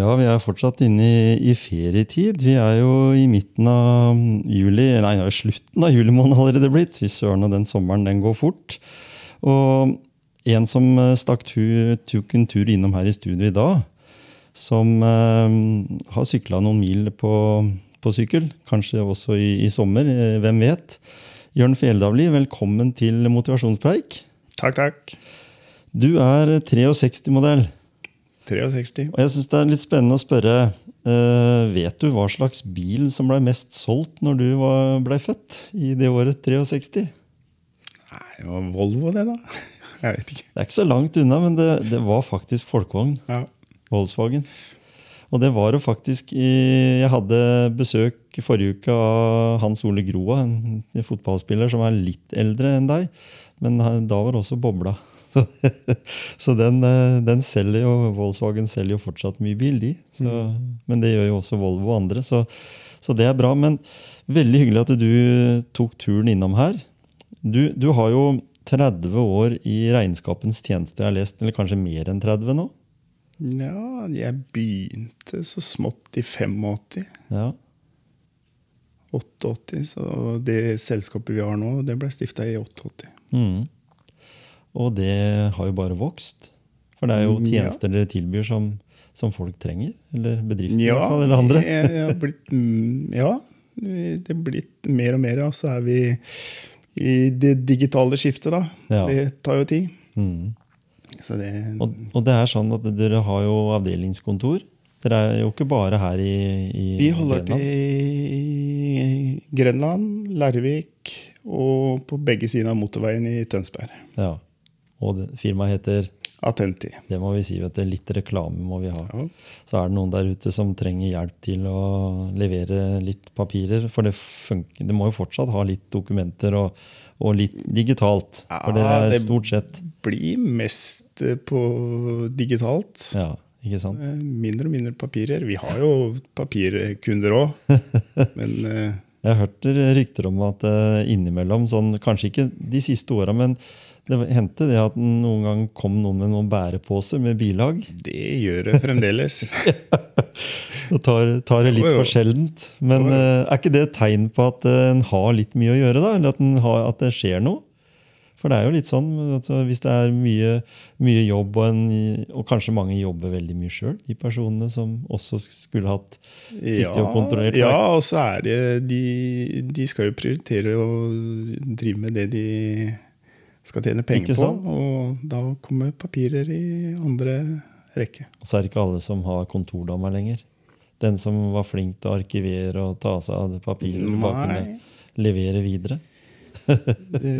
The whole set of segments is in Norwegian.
Ja, vi er fortsatt inne i, i ferietid. Vi er jo i midten av juli, nei, det er slutten av juli måned allerede blitt. Fy søren, og den sommeren den går fort. Og en som eh, stakk tu, tok en tur innom her i studio i dag, som eh, har sykla noen mil på, på sykkel, kanskje også i, i sommer, eh, hvem vet. Jørn Fjeldavli, velkommen til Motivasjonspreik. Takk, takk. Du er 63-modell. 63. Og jeg syns det er litt spennende å spørre Uh, Vet du hva slags bil som ble mest solgt når du var, ble født i det året 63? Nei, det var Volvo, det, da. Jeg vet ikke. Det er ikke så langt unna, men det, det var faktisk folkevogn. Ja. Volkswagen. Og det var jo faktisk i Jeg hadde besøk forrige uke av Hans Ole Groa, en, fotballspiller som er litt eldre enn deg. Men da var også bobla. Så, så den, eh, den selger jo Volkswagen selger jo fortsatt mye bil, de. Så, Men det gjør jo også Volvo og andre, så, så det er bra. Men veldig hyggelig at du tok turen innom her. Du, du har jo 30 år i regnskapens tjeneste, jeg har lest, eller kanskje mer enn 30 nå? ja, jeg begynte så smått i 85. Ja. 88, så det selskapet vi har nå, det ble stifta i 88. Mm. Og det har jo bare vokst. For det er jo tjenester ja. dere tilbyr som, som folk trenger. Eller bedrifter, i hvert fall. Eller andre. jeg, jeg blitt, mm, ja, det er blitt mer og mer, og så er vi i det digitale skiftet, da. Ja. Det tar jo tid. Mm. Så det Og, og det er sånn at dere har jo avdelingskontor. Dere er jo ikke bare her i, i Vi holder Grenland. til i Grenland, Larvik og på begge sider av motorveien i Tønsberg. Ja. Og firmaet heter Attenti. Det må vi si, vet du. Litt reklame må vi ha. Ja. Så er det noen der ute som trenger hjelp til å levere litt papirer. For det, funker, det må jo fortsatt ha litt dokumenter og, og litt digitalt. For det Ja, er det- stort sett Blir mest eh, på digitalt. Ja, ikke sant? Eh, Mindre og mindre papirer. Vi har jo papirkunder òg, men eh, Jeg har hørt rykter om at innimellom, sånn, kanskje ikke de siste åra, men det hendte det at noen gang kom noen med noen bærepåser med bilag. det gjør det fremdeles. Det tar, tar det litt jo. for sjeldent. Men jo. eh, er ikke det et tegn på at uh, en har litt mye å gjøre, da? Eller at, har, at det skjer noe? For det er jo litt sånn altså, hvis det er mye, mye jobb, og, en, og kanskje mange jobber veldig mye sjøl, de personene som også skulle hatt Ja, og kontrollert ja, og så er det de, de skal jo prioritere å drive med det de skal tjene penger på. Og da kommer papirer i andre rekke. Så er det ikke alle som har kontordama lenger. Den som var flink til å arkivere og ta seg av det papiret, bare kunne levere videre. Det,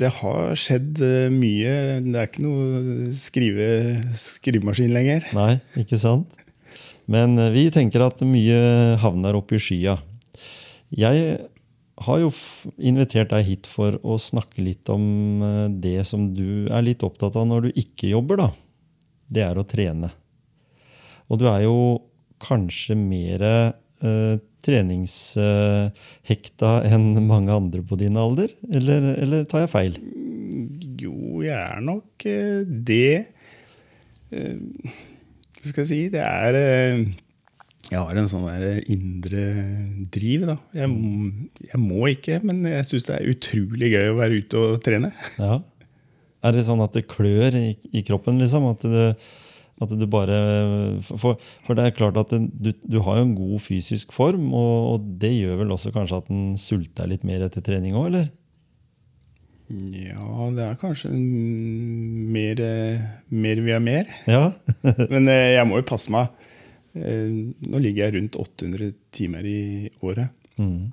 det har skjedd eh, mye. Det er ikke noe skrive, skrivemaskin lenger. Nei, ikke sant? Men eh, vi tenker at mye havner oppi i skya. Jeg har jo invitert deg hit for å snakke litt om eh, det som du er litt opptatt av når du ikke jobber, da. Det er å trene. Og du er jo kanskje mer eh, treningshekta enn mange andre på din alder? Eller, eller tar jeg feil? Jo, jeg er nok eh, det. Eh, Hva skal jeg si? Det er Jeg har en sånn der indre driv, da. Jeg, jeg må ikke, men jeg syns det er utrolig gøy å være ute og trene. Ja. Er det sånn at det klør i, i kroppen, liksom? At det, at du bare For, for det er klart at det, du, du har jo en god fysisk form, og, og det gjør vel også kanskje at den sulter litt mer etter trening òg, eller? Ja, det er kanskje mer, mer vi jeg mer. Ja. Men eh, jeg må jo passe meg. Eh, Nå ligger jeg rundt 800 timer i året. Mm.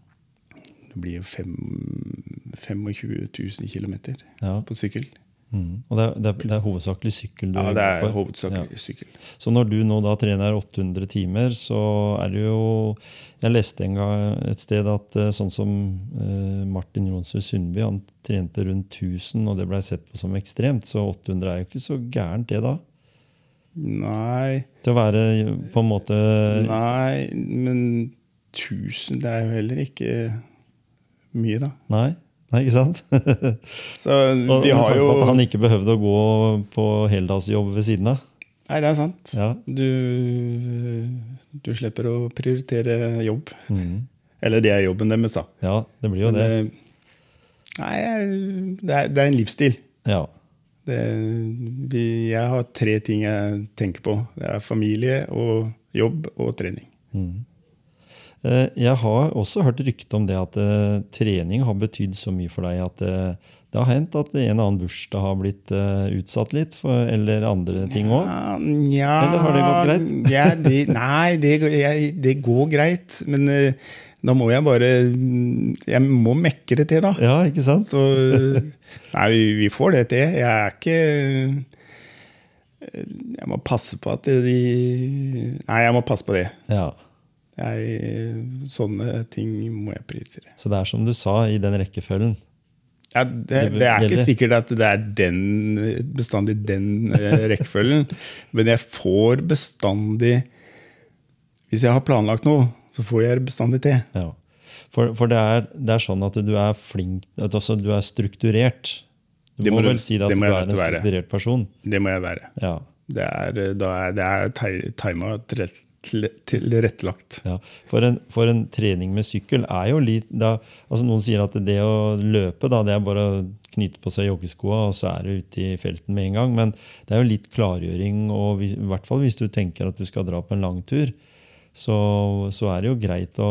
Det blir jo 25 000 km Ja. på sykkel. Mm. Og det er, det, er, det er hovedsakelig sykkel du Ja, det er hovedsakelig Ja. sykkel. Så når du nå da trener 800 timer, så er det jo Jeg leste en gang et sted at eh, sånn som eh, Martin Jonsrud Sundby, han trente rundt 1000, og det blei sett på som ekstremt. Så 800 er jo ikke så gærent, det da. Nei, Til å være på en måte nei, men 1000 det er jo heller ikke mye, da. Nei, nei ikke sant? Så vi har jo at han ikke behøvde å gå på heldagsjobb ved siden av. Nei, det er sant. Ja. Du, du slipper å prioritere jobb. Mm. Eller det er jobben deres, da. ja, det blir jo Men, det. eh, Nei, det er, det er en livsstil. Ja. Det, vi, jeg har tre ting jeg tenker på. Det er familie og jobb og trening. Mhm. Eh, Jeg har også hørt rykte om det at uh, trening har betydd så mye for deg at uh, det har hendt at en eller annen bursdag har blitt uh, utsatt litt, for, eller andre ting òg. Ja, Eller har det gått greit? ja, det, nei, det, jeg, det går greit. Men da må jeg bare Jeg må mekke det til, da. Ja, ikke sant? Så Nei, vi, vi får det til. Jeg er ikke Jeg må passe på at de Nei, jeg må passe på det. Ja. Jeg, sånne ting må jeg prioritere. Så det er som du sa, i den rekkefølgen. Ja, det, det er ikke sikkert at det er den, bestandig den eh, rekkefølgen, men jeg får bestandig Hvis jeg har planlagt noe, så får jeg bestandig til. Ja. For, for det, er, det er sånn at du er flink at altså, Du er strukturert. Du Det må, må vel si at det du er en være. strukturert person. Det må jeg være. Ja. Det er, eh, da er, det er tima tilrettelagt. Ja, for en, for en trening med sykkel er jo litt da, altså Noen sier at det å løpe da, det er bare å knyte på seg joggeskoa, og så er du ute i felten med en gang. Men det er jo litt klargjøring, og hvis, i hvert fall hvis du tenker at du skal dra på en lang tur, så, så er det jo greit å,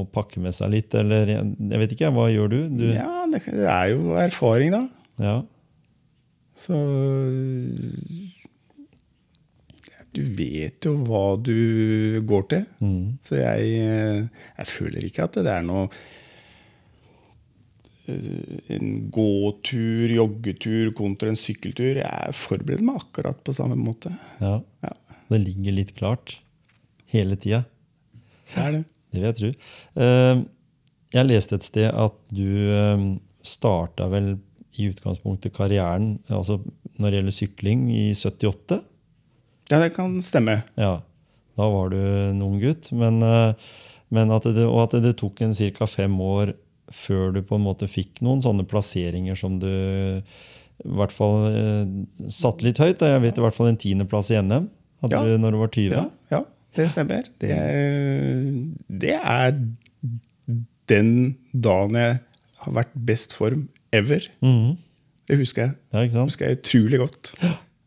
å pakke med seg litt. Eller jeg, vet ikke, hva gjør du? du Ja, det, er jo erfaring, da. ja. Så ja, Du vet jo hva du går til. Mm. Så jeg, jeg føler ikke at det er noe eh, En gåtur, joggetur kontra en sykkeltur. Jeg forbereder meg akkurat på samme måte. ja. Ja, Det ligger litt klart hele tida. det er det. Det vil jeg tro. Eh, Jeg leste et sted at du eh, starta vel i utgangspunktet karrieren altså når det gjelder sykling, i 78. Ja, det kan stemme. Ja, Da var du en ung gutt. Men, eh, men at det, og at det tok en ca. fem år før du på en måte fikk noen sånne plasseringer som du i hvert fall satte litt høyt. Jeg vet i hvert fall en tiendeplass i NM hadde Ja. du når du var 20. Ja, ja det stemmer. Det det er den dagen jeg har vært best form ever. Mhm. Det husker jeg. Ja, ikke Det sant? husker jeg utrolig godt.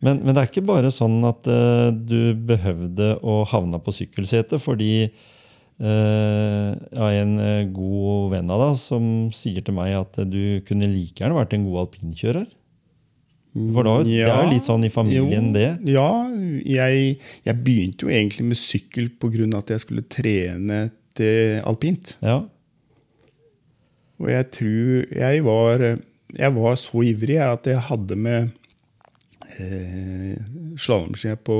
Men, men det er ikke bare sånn at uh, du behøvde å havne på sykkelsetet fordi uh, jeg har en eh, god venn av deg som sier til meg at eh, du kunne like gjerne vært en god alpinkjører. For da, det er jo litt sånn i familien, jo, det. Ja, jeg, jeg begynte jo egentlig med sykkel pga. at jeg skulle trene til alpint. Ja. Og jeg tror jeg var, jeg var så ivrig at jeg hadde med eh, slalåmski på,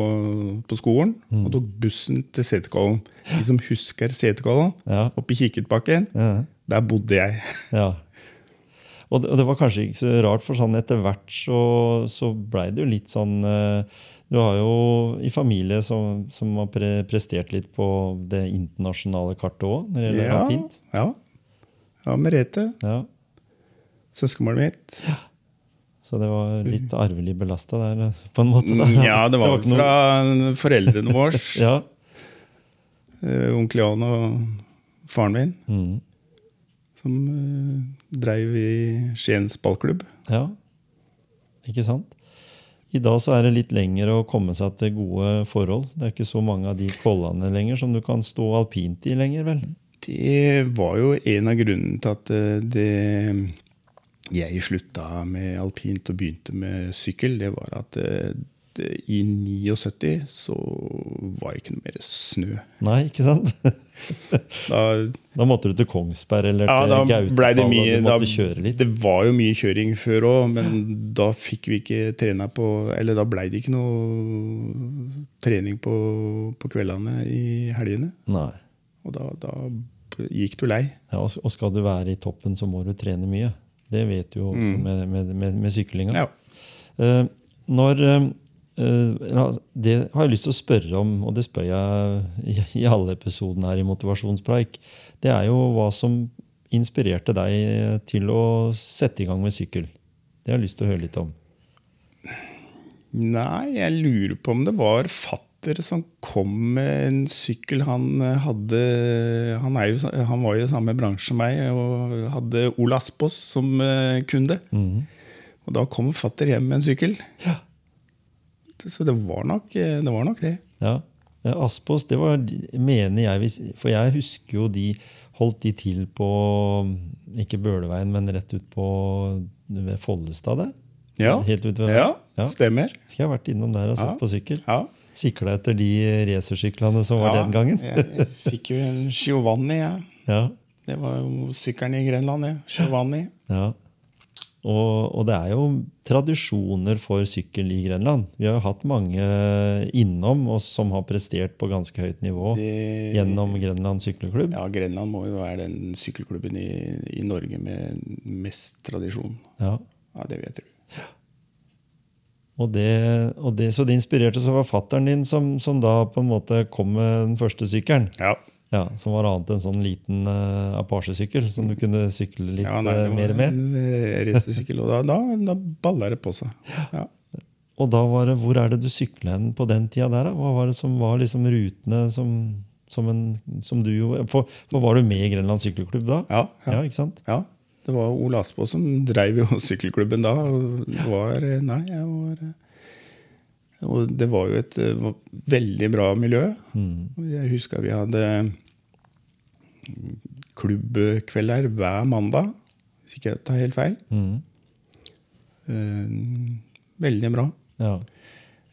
på skolen Mm. og tok bussen til Seterkollen. De som husker Seterkollen, Ja. oppe i Kikkertbakken, Ja. der bodde jeg. ja. Og det, og det var kanskje ikke så rart, for sånn etter hvert så, så blei det jo litt sånn eh, Du har jo i familie som, som har pre prestert litt på det internasjonale kartet òg, når det gjelder Ja, alpint. ja. ja, Merete, Ja. søskenbarnet mitt. Så det var litt arvelig belasta der, på en måte. Da. Mm, Ja, det var vel noe- fra foreldrene våre. Ja. Eh, Onkel Jan og faren min, Mm. som uh, dreiv i Skiens ballklubb. ja. Ikke sant? I dag så er det litt lenger å komme seg til gode forhold. Det er ikke så mange av de kollene lenger som du kan stå alpint i lenger, vel? Det var jo en av grunnene til at eh, det jeg slutta med alpint og begynte med sykkel. Det var at eh, i 79 så var det ikke noe mer snø. Nei, ikke sant? Da, Da måtte du til Kongsberg eller ja, til ble det mye da, kjøre litt. Det var jo mye kjøring før òg, men da fikk vi ikke trena på Eller da blei det ikke noe trening på, på kveldene i helgene. Nei. Og da, da gikk du lei. Ja, og og skal du være i toppen, så må du trene mye. Det vet du jo også med, med, med, med syklinga. Mm. Ja. Uh, når eh, eh, ja, Det har jeg lyst til å spørre om, og det spør jeg i, alle episodene her i Motivasjonspreik. Det er jo hva som inspirerte deg til å sette i gang med sykkel. Det har jeg lyst til å høre litt om. Nei, jeg lurer på om det var fatter som kom med en sykkel. Han eh, hadde Han, jo, han var jo i samme bransje som meg og hadde Ola Aspås som eh, kunde. Mm. Og da kom fatter hjem med en sykkel. Ja. Så det var nok eh, det. Var nok det. Ja. Aspås, det var, mener jeg For jeg husker jo de holdt de til på Ikke Bøleveien, men rett ut på ved Follestad der. Ja, Helt ut ved ja, Ja. stemmer. Skal jeg ha vært innom der og sett Ja. på sykkel? Ja. Sikla etter de racersyklene som var Ja, den gangen. jeg, jeg fikk jo en Giovanni, jeg. Ja, Det var jo sykkelen i Grenland, jeg. Giovanni. ja. Og, og det er jo tradisjoner for sykkel i Grenland. Vi har jo hatt mange innom og som har prestert på ganske høyt nivå Det- gjennom Grenland sykkelklubb. Ja, Grenland må jo være den sykkelklubben i, i Norge med mest tradisjon. Ja. Ja, det vet du. Og det, og det, så det inspirerte så var fatteren din som, som da på en måte kom med den første sykkelen. Ja. Ja, Som var annet enn sånn liten uh, Apache-sykkel som du kunne sykle litt ja nei, eh, mer med. eh, racersykkel, og da, da, da balla det på seg. Ja. Og da var det, hvor er det du sykla hen på den tida der? da? Hva var det som var liksom rutene som, som, en, som du gjorde? For, for var du med i Grenland sykkelklubb da? Ja, Ja, ja, ikke sant? ja. Det var Ole Aspå som dreiv jo sykkelklubben da. Og det var Nei, jeg var Og det var jo et var veldig bra miljø. Mm. Jeg husker vi hadde klubbkvelder hver mandag, hvis ikke jeg tar helt feil. Mm. Eh, Veldig bra. Ja.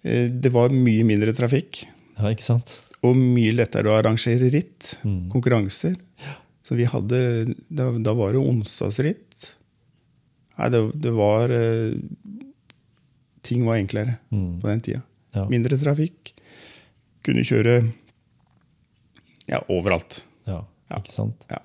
Eh, Det var mye mindre trafikk, ja, ikke sant? og mye lettere å arrangere ritt. Mm. Konkurranser. Så vi hadde Da, da var det onsdagsritt. Nei, det, det var eh, Ting var enklere Mm. på den tida. Ja. Mindre trafikk. Kunne kjøre ja, overalt. Ja, Ja. ikke sant? Ja.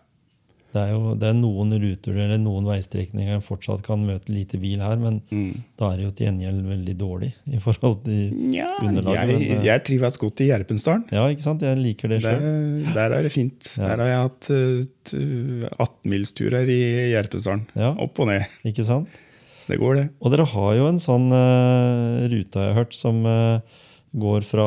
Det er jo det er noen ruter eller noen veistrekninger fortsatt kan møte lite bil her, men Mm. da er det jo til gjengjeld veldig dårlig i forhold til Ja, underlaget. jeg, men, eh, jeg trives godt i Gjerpensdalen. ja, ikke sant? Jeg liker det sjøl. der er det fint. Ja. Der har jeg hatt uh, 18-milsturer i Gjerpensdalen. Ja. Opp og ned. Ikke sant? Det går, det. Og dere har jo en sånn uh, rute, har jeg hørt, som eh, går fra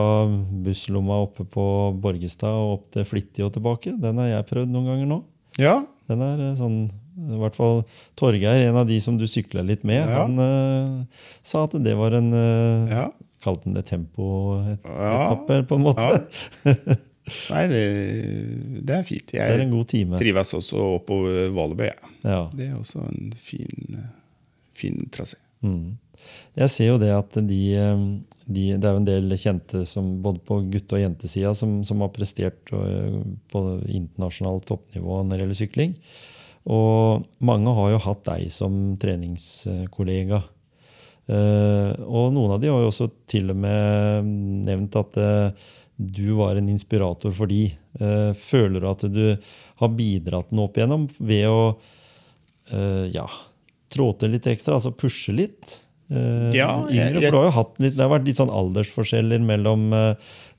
busslomma oppe på Borgestad og opp til Flittig og tilbake. Den har jeg prøvd noen ganger nå. Ja, Den er eh, sånn i hvert fall Torgeir, en av de som du sykla litt med, Ja. han uh, sa at det var en uh, ja. Kalte han det tempoetappe, Ja. på en måte? Ja. Nei, det, det er fint. Det er en god time. trives også oppover Valebø. Ja. Ja. Det er også en fin, fin trasé. Mm. Jeg ser jo det at de, eh, de Det er jo en del kjente som, både på gutte- og jentesida som, som har prestert eh, på internasjonalt toppnivå når det gjelder sykling. Og mange har jo hatt deg som treningskollega. Eh, og noen av de har jo også til og med nevnt at du var en inspirator for de. Føler du at du har bidratt noe opp igjennom ved å ja, trå til litt ekstra, altså pushe litt? Eh, Ja, yngre, for har jo hatt Det har vært litt sånn aldersforskjeller mellom, uh,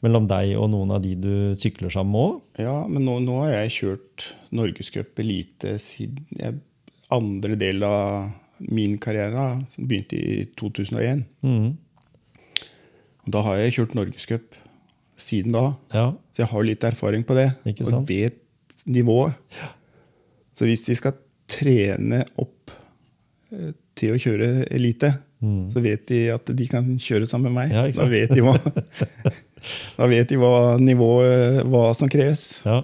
mellom deg og noen av de du sykler sammen med òg. Ja, men nå, nå har jeg kjørt Norgescup elite siden jeg, andre del av min karriere, som begynte i 2001. Mm. Og da har jeg kjørt Norgescup siden da. Ja, Så jeg har litt erfaring på det. Ikke og sant? vet nivået. Så hvis de skal trene opp uh, til å kjøre elite, Mm. så vet de at de kan kjøre sammen med meg. Ja, da vet de hva. Da vet de hva nivået hva som kreves. Ja.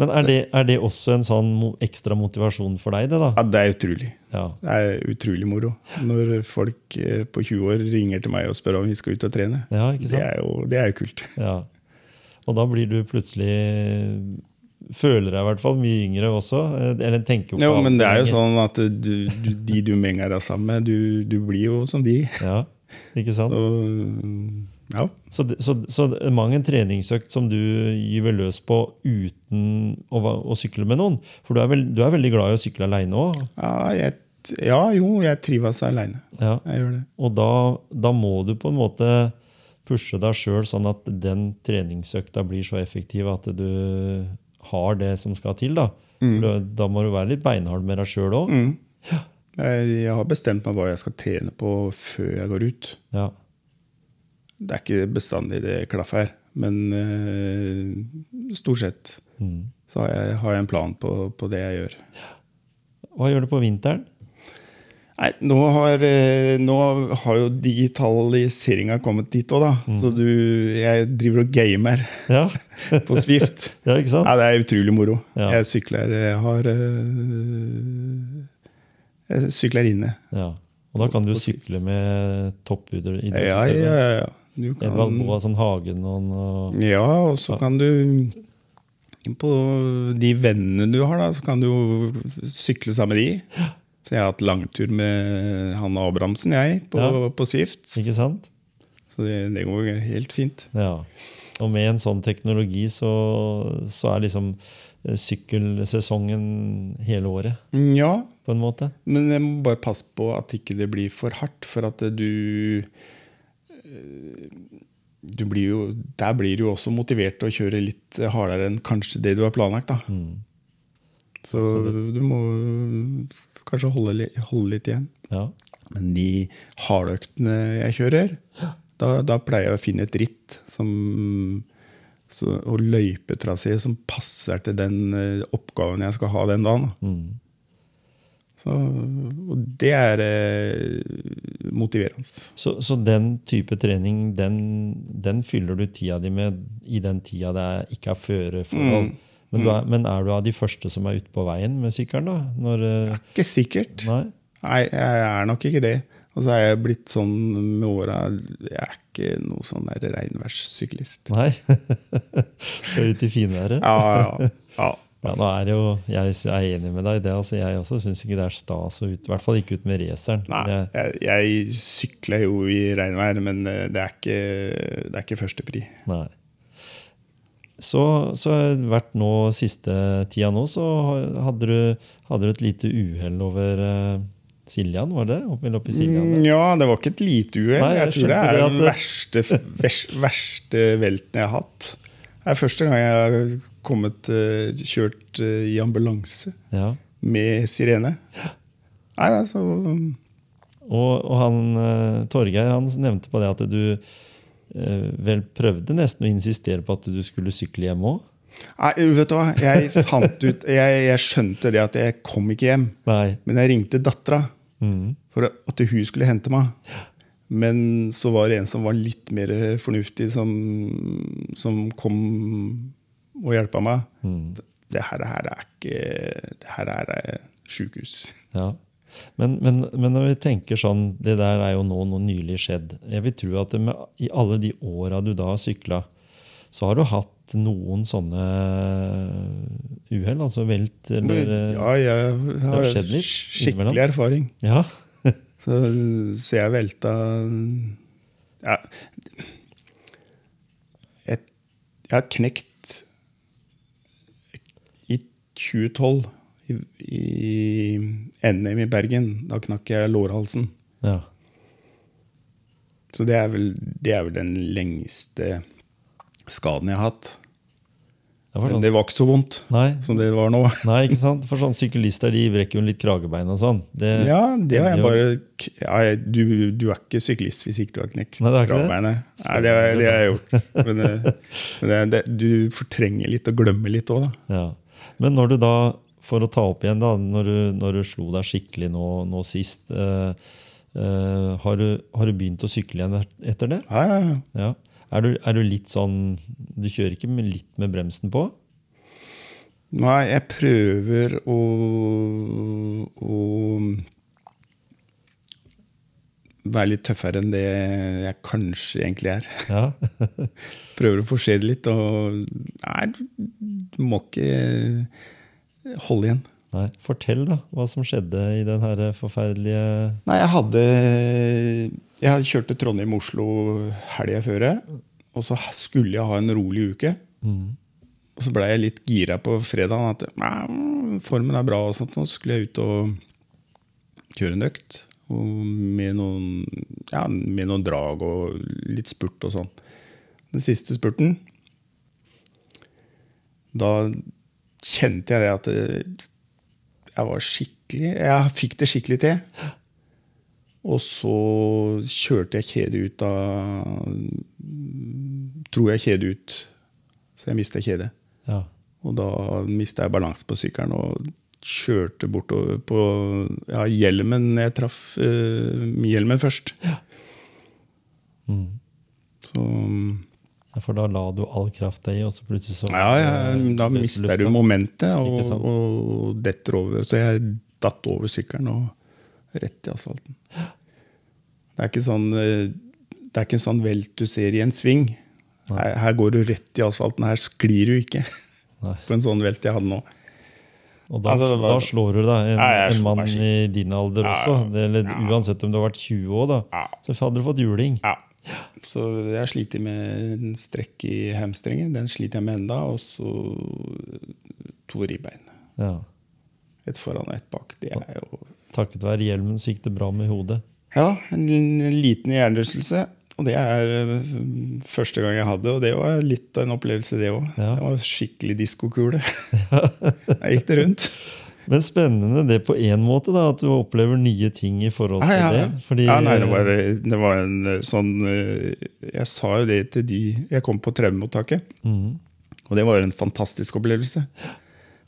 Men er det, er det også en sånn ekstra motivasjon for deg, det, da? Ja, det er utrolig. Ja. Det er utrolig moro. Når folk eh, på 20 år ringer til meg og spør om vi skal ut og trene. Ja, ikke Det er jo, det er jo kult. Ja. Og da blir du plutselig Føler deg i hvert fall mye yngre også. eh, Eller tenker jo på Jo, men det er jo sånn at du, du, de du menger deg sammen med, du, du blir jo som de. Ja, ikke sant? Så, ja. Så, så, så mange en treningsøkt som du gyver løs på uten å, å sykle med noen. For du er, veld, du er veldig glad i å sykle aleine òg. Ja, ja, jo, jeg trives aleine. Ja. Jeg gjør det. Og da, da må du på en måte pushe deg sjøl sånn at den treningsøkta blir så effektiv at du har det som skal til. Da, Mm. Da- må du være litt beinhard med deg sjøl òg. Mm. Jeg, jeg har bestemt meg hva jeg skal trene på før jeg går ut. Ja. Det er ikke bestandig det klaffer, men uh, stort sett Mm. så har jeg, har jeg en plan på, på det jeg gjør. Hva gjør du på vinteren? Nei, nå har, eh, nå har jo digitaliseringa kommet dit òg, da. Mm. Så du Jeg driver og gamer Ja, på Swift. ja ikke sant? Nei, det er utrolig moro. Ja. Jeg sykler Jeg har eh, Jeg sykler inne. Ja. Og da kan du sykle med toppidrett. Ja, ja, ja. ja. Du Edvald kan, Boasson Hagen og, og ja, og så kan du På de vennene du har, da, så kan du sykle sammen med de. Så jeg har hatt langtur med Hanne Abrahamsen, jeg, på, Ja. på Swift. Ikke sant? Så det, det går helt fint. Ja. Og med en sånn teknologi så, så er liksom eh, sykkelsesongen hele året, Ja, på en måte. Men jeg må bare passe på at ikke det blir for hardt, for at du eh, du blir jo, Der blir du jo også motivert til å kjøre litt hardere enn kanskje det du har planlagt. Mm. Så du må kanskje holde, li- holde litt igjen. Ja. Men de hardøktene jeg kjører, da, da pleier jeg å finne et ritt som, så, og løypetrasé som passer til den eh, oppgaven jeg skal ha den dagen. Mm. Så, og det er eh, motiverende. Så, så den type trening, den, den fyller du tida di med i den tida det ikke er føreforhold. Mm. Men, du er, men er du av de første som er ute på veien med sykkelen, da? Når, eh, Ikke sikkert. nei? Nei, jeg er nok ikke det. Og så er jeg blitt sånn med åra Jeg er ikke noe sånn der regnværssyklist. Nei? Skal ut i finværet? Ja, ja, ja. Ja, nå er jo, Jeg er enig med deg i det. altså Jeg også syns ikke det er stas å ut. I hvert fall ikke ut med raceren. Nei, jeg, jeg sykler jo i regnvær, men eh, det er ikke, det er ikke førstepri. Nei. Så, så vært nå siste tida nå, så hadde du, hadde du et lite uhell over uh, Siljan, var det? Opp, Siljan? der? Ja, det var ikke et lite uhell. Jeg Jeg tror det er det den det- verste, vers- verste velten jeg har hatt. Det er første gang jeg har kommet, uh, kjørt uh, i ambulanse Ja. med sirene. Nei, altså Og, og han eh, Torgeir han nevnte på det at du eh, vel prøvde nesten å insistere på at du skulle sykle hjem òg? Nei, vet du hva? Jeg ut Jeg, jeg skjønte det at jeg kom ikke hjem. Nei. Men jeg ringte dattera Mm. for at hun skulle hente meg. Men så var det en som var litt mer fornuftig, som, som kom og hjelpa meg. Mm. Det her, her er ikke Det her er sjukehus. Ja. Men, men, men når vi tenker sånn Det der er jo nå noe nylig skjedd. Jeg vil tro at med, i alle de åra du da har sykla, så har du hatt noen sånne uhell? Altså velt eller eh, Ja, jeg har skikkelig erfaring. Ja. Så, så jeg velta ja. jeg har knekt i 2012, i, i NM i Bergen. Da knakk jeg lårhalsen. ja. Så det er vel, det er vel den lengste skaden jeg har hatt. Det var Men sånn, det var ikke så vondt nei, som det var nå. nei, ikke sant? For sånne syklister de brekker jo litt kragebein og sånn. Det, Ja, det har jeg bare ja, jeg- du, du er ikke syklist hvis ikke du har knekt Nei, det ikke det? Nei, det, har- det har jeg gjort. Men, eh, men det, det, du fortrenger litt og glemmer litt òg, da. Ja. Men når du da, for å ta opp igjen, da, når du, når du slo deg skikkelig nå, nå sist uh, uh, har, du, har du begynt å sykle igjen etter det? Ja, ja, ja. Ja. Er du, er du litt sånn Du kjører ikke med, litt med bremsen på? Nei, jeg prøver å, å være litt tøffere enn det jeg kanskje egentlig er. Ja. Prøver å forsere litt og Nei, du må ikke holde igjen. Nei. Fortell, da, hva som skjedde i den her forferdelige Nei, jeg hadde Jeg hadde kjørt til Trondheim-Oslo helga før, og så skulle jeg ha en rolig uke. mm. Og så blei jeg litt gira på fredagen. At "Nei, formen er bra, og sånt, og så skulle jeg ut og kjøre en økt. Og med noen, ja, med noen drag og litt spurt og sånn. Den siste spurten Da kjente jeg det at det, jeg var skikkelig Jeg fikk det skikkelig til. Og så kjørte jeg kjedet ut av Tror jeg kjedet ut. Så jeg mista kjedet. Ja. Og da mista jeg balansen på sykkelen og kjørte bortover på ja, hjelmen. Jeg traff uh, hjelmen først. Mm. Så ja. For da la du all krafta i, og så plutselig så ja, ja, da mister du momentet og, og detter over. Så jeg datt over sykkelen og rett i asfalten. Det er ikke sånn eh, det er ikke en sånn velt du ser i en sving. Her, her går du rett i asfalten. Her sklir du ikke. På en sånn velt jeg hadde nå. Og da, altså, var- da slår du da en, Ja, en mann i din alder Ja, også. Det, eller. Uansett om du har vært 20 år, da. Så hadde du fått juling. Ja. Så jeg sliter med en strekk i hamstringen. Den sliter jeg med enda. Og så to ribbein. Ja. Et foran og et bak. Det er jo Takket være hjelmen så gikk det bra med hodet. Ja, en, en liten hjernerystelse. Og det er øh, første gang jeg hadde, og det var litt av en opplevelse, det òg. Ja. Det var skikkelig diskokule. Der gikk det rundt. Men spennende det på én måte, da, at du opplever nye ting i forhold til Ja, ja, det. Fordi, ja, nei, det var, det var en øh, sånn øh, Jeg sa jo det til de Jeg kom på traumemottaket. Mm. Og det var en fantastisk opplevelse.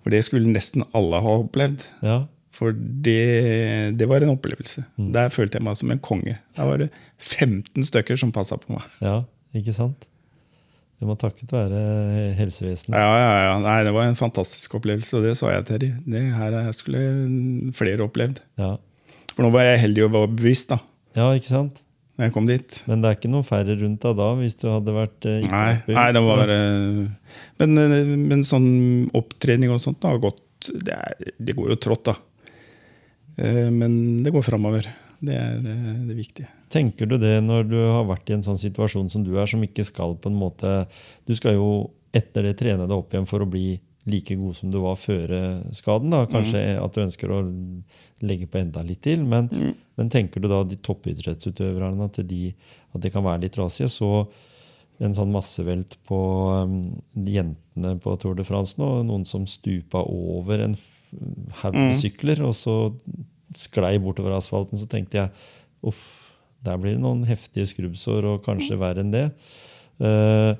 For det skulle nesten alle ha opplevd. ja, For det, det var en opplevelse. Der følte jeg meg som en konge. Der var det 15 stykker som passa på meg. ja, ikke sant? Det må takket være helsevesenet. Ja, ja, ja. Nei, det var en fantastisk opplevelse, og det sa jeg til dem. Det her skulle flere opplevd. Ja. For nå var jeg heldig og var bevisst da ja, ikke sant? når jeg kom dit. Men det er ikke noen færre rundt deg da, hvis du hadde vært eh, ikke Nei, nei det var eh, men, eh, men sånn opptrening og sånt da, har gått det, er, det går jo trått, da. Eh, Men det går framover. Det er det viktige. Tenker du det når du har vært i en sånn situasjon som du er, som ikke skal på en måte Du skal jo etter det trene deg opp igjen for å bli like god som du var før eh, skaden. da, Kanskje at du ønsker å legge på enda litt til. Men, men tenker du da de toppidrettsutøverne at, de, at det kan være litt rasige? Så en sånn massevelt på um, jentene på Tour de France nå. Noen som stupa over en haug med sykler, og så sklei bortover asfalten. Så tenkte jeg uff, der blir det noen heftige skrubbsår, og kanskje verre enn det. Eh,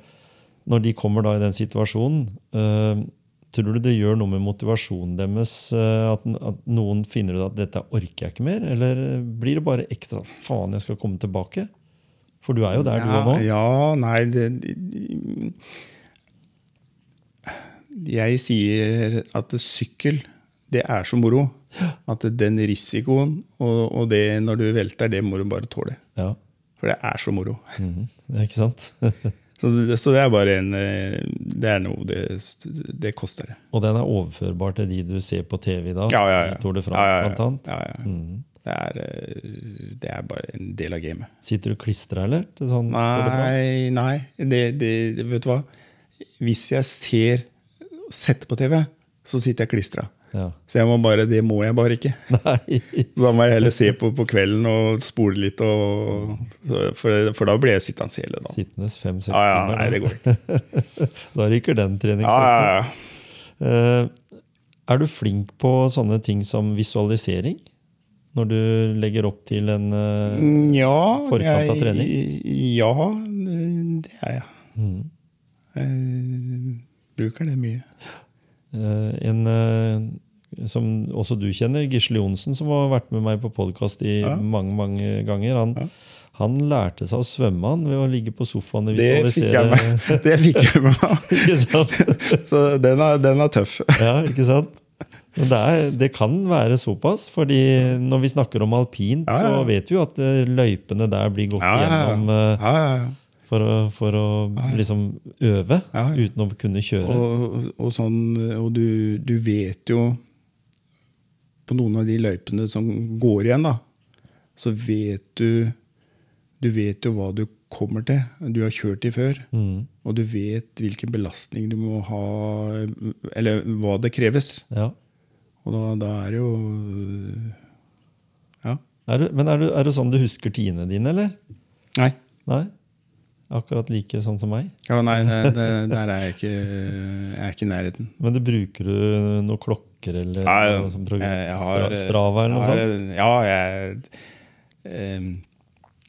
når de kommer da i den situasjonen, eh, tror du det gjør noe med motivasjonen deres? eh, at, noen finner ut at 'dette orker jeg ikke mer'? Eller blir det bare ekstra 'faen, jeg skal komme tilbake'? For du er jo der, du er nå. Ja, nei det, Jeg sier at sykkel, det er så moro. At den risikoen og, og det når du velter, det må du bare tåle. Ja. For det er så moro. Mm, ikke sant? Så det, så det er bare en eh, Det er noe det, det koster. Og den er overførbar til de du ser på TV i dag? Ja, ja, ja. Tour de France, Ja, ja, ja. blant annet? Mhm. Det, er, eh, det er bare en del av gamet. Sitter du klistra, eller? Sånn? Nei, nei. Det, det, det- vet du hva? Hvis jeg ser setter på TV, så sitter jeg klistra. Ja. Så jeg må bare, det må jeg bare ikke. Nei. Da må jeg heller se på på kvelden og spole litt. Og, for, for da blir jeg sittende hele dagen. Sittende fem-seks Ja, ja, nei, det går ikke. Da ryker den Ja, treningsøkta. ja, ja. Eh, er du flink på sånne ting som visualisering? Når du legger opp til en eh, Mm, Ja, Forkant av trening? Ja, det er jeg. Mm. Jeg bruker det mye. Eh, en eh, som også du kjenner, Gisle Johnsen, som har vært med meg på podkast i Ja. mange mange ganger. Han, Ja. Han lærte seg å svømme han ved å ligge på sofaen og visualisere. det fikk jeg med meg. Så den er, den er tøff. Ja, ikke sant? Men det, er, det kan være såpass, fordi når vi snakker om alpint, Ja, så vet vi jo at eh, løypene der blir gått Ja, for å, for å liksom øve, Ja, ja. uten å kunne kjøre. Og, og, sånn, og du, du vet jo På noen av de løypene som går igjen, da, så vet du Du vet jo hva du kommer til. Du har kjørt de før. Mm, Og du vet hvilken belastning du må ha Eller hva det kreves. ja. Og da, da er det jo Ja. Er du, men er du, er det sånn du husker tidene dine, eller? Nei. Nei? Akkurat like sånn som meg? Ja, nei, det, det, der er jeg ikke, jeg er ikke i nærheten. Men du bruker du noen klokker eller Ja, ja. noe sånt? Jeg- jeg har- Strava eller noe sånt? Ja, jeg, jeg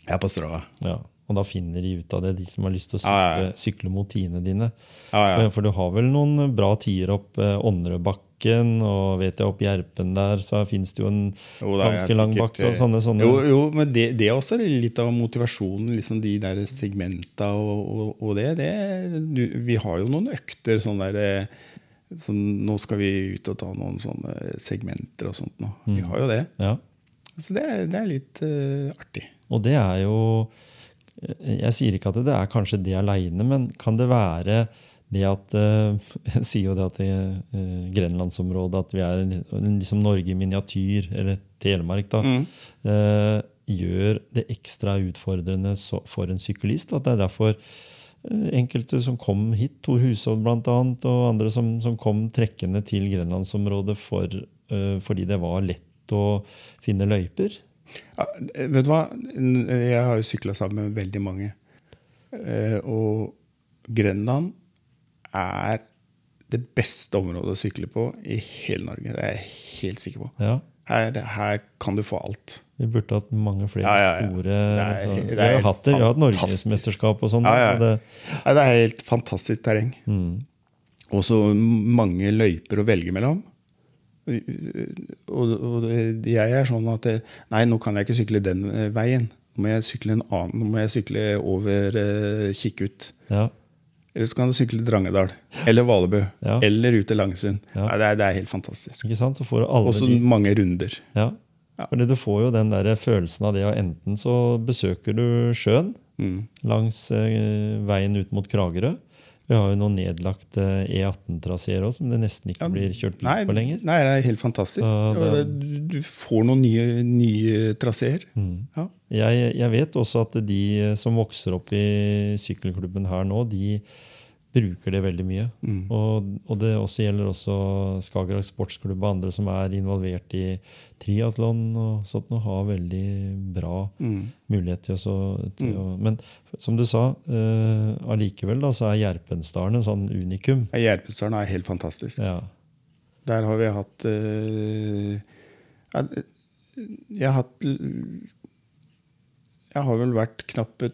er på Strava. Ja. Og da finner de ut av det, de som har lyst til å sykle, ja, ja. sykle mot tidene dine. Ja, ja. For du har vel noen bra tider opp eh, Ånderødbakken, og vet jeg opp Gjerpen der, så fins det jo en Jo, da ganske lang bakke og eh, sånne. sånne. Jo, jo men det, det er også litt av motivasjonen, liksom de der segmenta og, og, og det. det du, vi har jo noen økter sånn der så sånn, Nå skal vi ut og ta noen sånne segmenter og sånt nå. Vi Mm. har jo det. Ja. Så det, er- det er litt uh, artig. Og det er jo Jeg sier ikke at det er kanskje det aleine, men kan det være det at eh, Jeg sier jo det at det, eh, Grenlandsområdet At vi er liksom Norge i miniatyr, eller Telemark, da. Mm. eh, gjør det ekstra utfordrende for en syklist. At det er derfor enkelte som kom hit, Tor Hushovd bl.a., og andre som, som kom trekkende til Grenlandsområdet for, fordi det var lett å finne løyper. Ja, vet du hva? Jeg har jo sykla sammen med veldig mange. Eh, og Grenland er det beste området å sykle på i hele Norge. Det er jeg helt sikker på. Ja, Her, her kan du få alt. Vi burde hatt mange flere Ja, ja, store Det er- altså, det er Vi har hatt det, vi har hatt norgesmesterskap og sånn. Det, det er helt fantastisk terreng. mm, Og så mange løyper å velge mellom. Og, og jeg er sånn at Nei, nå kan jeg ikke sykle den eh, veien. Nå må jeg sykle en annen. Nå må jeg sykle over eh, Kikkut. ja, Eller så kan du sykle Drangedal. Eller Valebø. Ja. Eller ut til Langsund. Ja. Nei, det, er, det er helt fantastisk. ikke sant? Så får du alle Også de mange runder. ja. Ja. Fordi du får jo den der følelsen av det, og enten så besøker du sjøen Mm. langs eh, veien ut mot Kragerø. Vi har jo noen nedlagte E18-traseer òg, som det nesten ikke blir kjørt bil Nei, på lenger. nei, det er helt fantastisk. Det- Du får noen nye, nye traseer. Mm. Ja. Jeg, jeg vet også at de som vokser opp i sykkelklubben her nå, de bruker det veldig mye. Mm. Og, og det også gjelder også Skagerrak sportsklubb og andre som er involvert i triatlon og sånt, og har veldig bra Mm. mulighet til, å, til mm. å Men som du sa, uh, allikevel da, så er Gjerpensdalen en sånn unikum. Gjerpesdalen er helt fantastisk. Ja. Der har vi hatt uh, ja, Jeg har hatt Jeg har vel vært knapt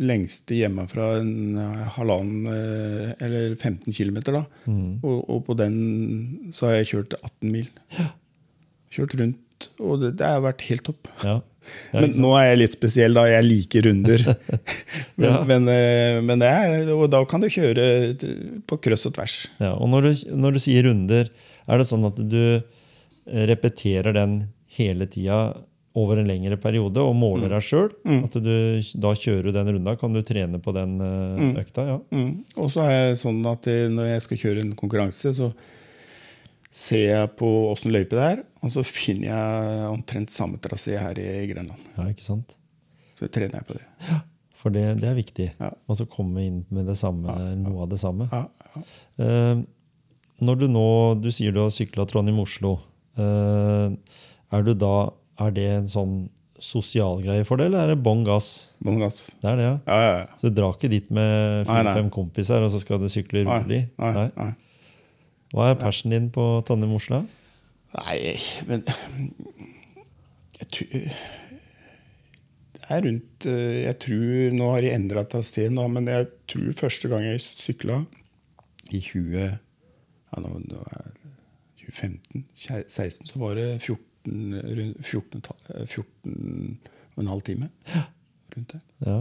lengste hjemmefra en halvannen eh, eller 15 km, da. Mm. Og, og på den så har jeg kjørt 18 mil. Kjørt rundt, og det, det har vært helt topp. ja. Ja, Men nå er jeg litt spesiell, da. Jeg liker runder. men, Ja. men, eh, men det er, og da kan du kjøre på kryss og tvers. Ja, og når du, når du sier runder, er det sånn at du eh, repeterer den hele tida over en lengre periode og måler deg sjøl? At du da kjører du den runda? Kan du trene på den eh, økta? Ja. Mm. Og så er jeg sånn at eh, når jeg skal kjøre en konkurranse, så ser jeg på åssen løype det er, og så finner jeg omtrent samme trasé her i Grenland. ja, ikke sant? Så trener jeg på det. For det, det er viktig. Ja. Og så komme inn med det samme, noe av det samme. Ja, ja. Eh, når du nå Du sier du har sykla Trondheim-Oslo. uh, er du da Er det en sånn sosial greie for deg, eller er det bånn gass? Bånn gass. Det er det, ja. Ja, ja, ja. Så du drar ikke dit med fire-fem kompiser, og så skal du sykle rolig? nei, Nei. nei. Hva er passionen din på Trondheim-Oslo? Nei, men jeg tror Det er rundt eh, Jeg tror Nå har de endra trasé, men jeg tror første gang jeg sykla i 20 ja, nå, nå er 2015, 16, så var det 14, rundt 14, ta- 14 og en halv time. rundt der. Ja.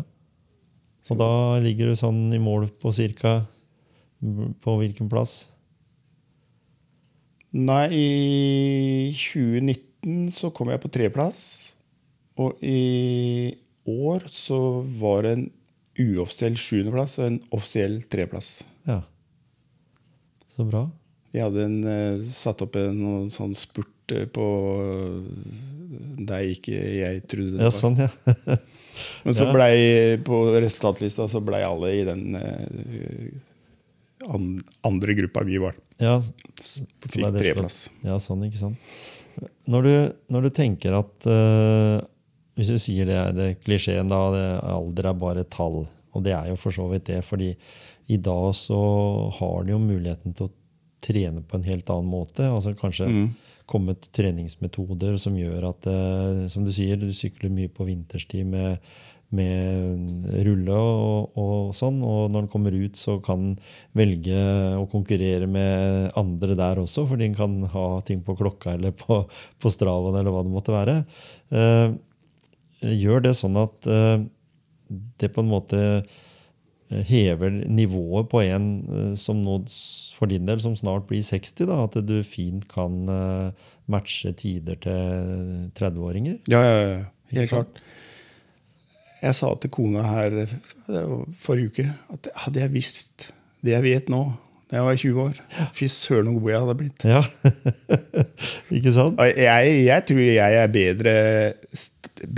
Og da ligger du sånn i mål på cirka På hvilken plass? Nei, i 2019 så kom jeg på tredjeplass. Og i år så var det en uoffisiell sjuendeplass og en offisiell tredjeplass. Ja. Så bra. Jeg hadde en, eh, satt opp en sånn spurt eh, på eh, der ikke jeg trodde det Ja, var. sånn, ja. Men så Ja. blei på resultatlista så blei alle i den eh, andre gruppa vi var. ja Fikk treplass. Ja, sånn, ikke sant. Når du, når du tenker at uh, Hvis du sier det er det klisjeen, da det, alder er bare tall. Og det er jo for så vidt det, fordi i dag så har du jo muligheten til å trene på en helt annen måte. Altså kanskje Mm. Kommet treningsmetoder som gjør at eh, Som du sier, du sykler mye på vinterstid med, med rulle og, og sånn. Og når den kommer ut, så kan den velge å konkurrere med andre der også, fordi den kan ha ting på klokka eller på, på Stravaen eller hva det måtte være. Eh, gjør det sånn at eh, det på en måte hever nivået på en eh, som nå, for din del, som snart blir 60, da, at du fint kan eh, matche tider til 30-åringer? Ja, ja, ja. Helt klart. Jeg sa til kona her forrige uke at hadde jeg visst det jeg vet nå, da jeg var 20 år Fy søren så god jeg hadde blitt. Ja, ikke sant? Jeg, jeg tror jeg er bedre,